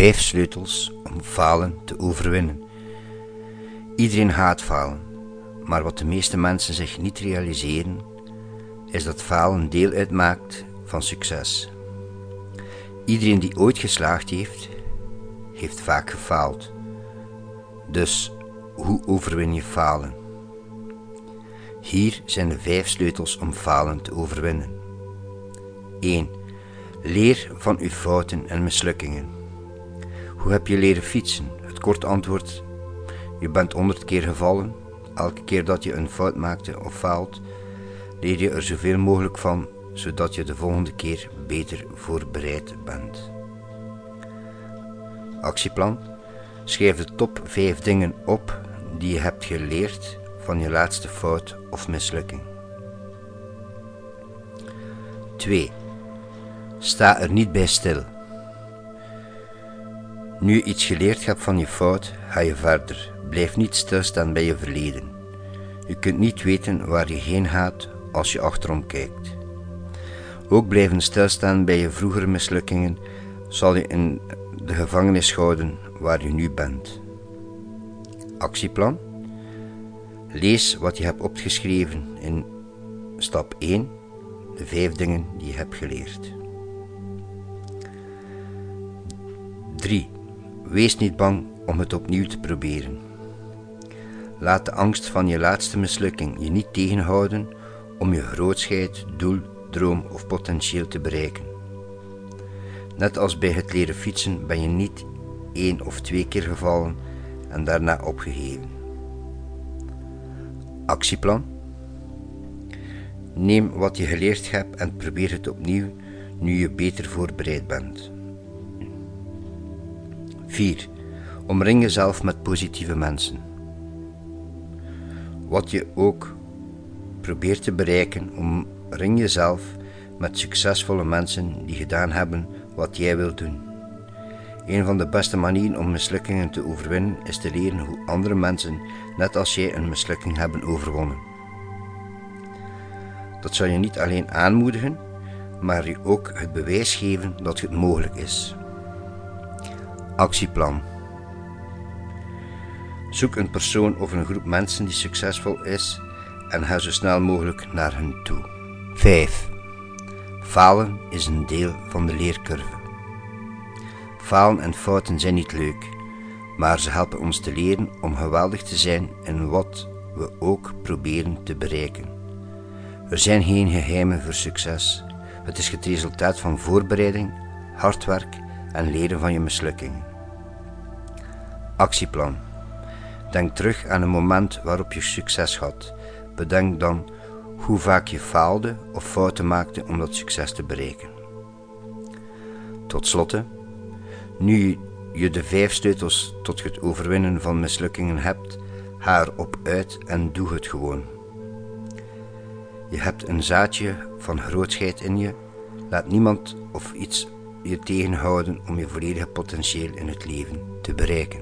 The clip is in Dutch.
Vijf sleutels om falen te overwinnen. Iedereen haat falen, maar wat de meeste mensen zich niet realiseren, is dat falen deel uitmaakt van succes. Iedereen die ooit geslaagd heeft, heeft vaak gefaald. Dus hoe overwin je falen? Hier zijn de vijf sleutels om falen te overwinnen. 1. Leer van uw fouten en mislukkingen. Hoe heb je leren fietsen? Het korte antwoord: je bent honderd keer gevallen. Elke keer dat je een fout maakte of faalt, leer je er zoveel mogelijk van, zodat je de volgende keer beter voorbereid bent. Actieplan: schrijf de top 5 dingen op die je hebt geleerd van je laatste fout of mislukking. 2. Sta er niet bij stil. Nu je iets geleerd hebt van je fout, ga je verder. Blijf niet stilstaan bij je verleden. Je kunt niet weten waar je heen gaat als je achterom kijkt. Ook blijven stilstaan bij je vroegere mislukkingen zal je in de gevangenis houden waar je nu bent. Actieplan. Lees wat je hebt opgeschreven in stap 1, de vijf dingen die je hebt geleerd. 3. Wees niet bang om het opnieuw te proberen. Laat de angst van je laatste mislukking je niet tegenhouden om je grootscheid, doel, droom of potentieel te bereiken. Net als bij het leren fietsen ben je niet één of twee keer gevallen en daarna opgegeven. Actieplan. Neem wat je geleerd hebt en probeer het opnieuw nu je beter voorbereid bent. 4. Omring jezelf met positieve mensen. Wat je ook probeert te bereiken, omring jezelf met succesvolle mensen die gedaan hebben wat jij wilt doen. Een van de beste manieren om mislukkingen te overwinnen is te leren hoe andere mensen, net als jij, een mislukking hebben overwonnen. Dat zal je niet alleen aanmoedigen, maar je ook het bewijs geven dat het mogelijk is. Actieplan. Zoek een persoon of een groep mensen die succesvol is en ga zo snel mogelijk naar hen toe. 5. Falen is een deel van de leercurve. Falen en fouten zijn niet leuk, maar ze helpen ons te leren om geweldig te zijn in wat we ook proberen te bereiken. Er zijn geen geheimen voor succes. Het is het resultaat van voorbereiding, hard werk en leren van je mislukkingen. Actieplan. Denk terug aan een moment waarop je succes had. Bedenk dan hoe vaak je faalde of fouten maakte om dat succes te bereiken. Tot slotte, nu je de vijf sleutels tot het overwinnen van mislukkingen hebt, ga erop uit en doe het gewoon. Je hebt een zaadje van grootheid in je. Laat niemand of iets je tegenhouden om je volledige potentieel in het leven te bereiken.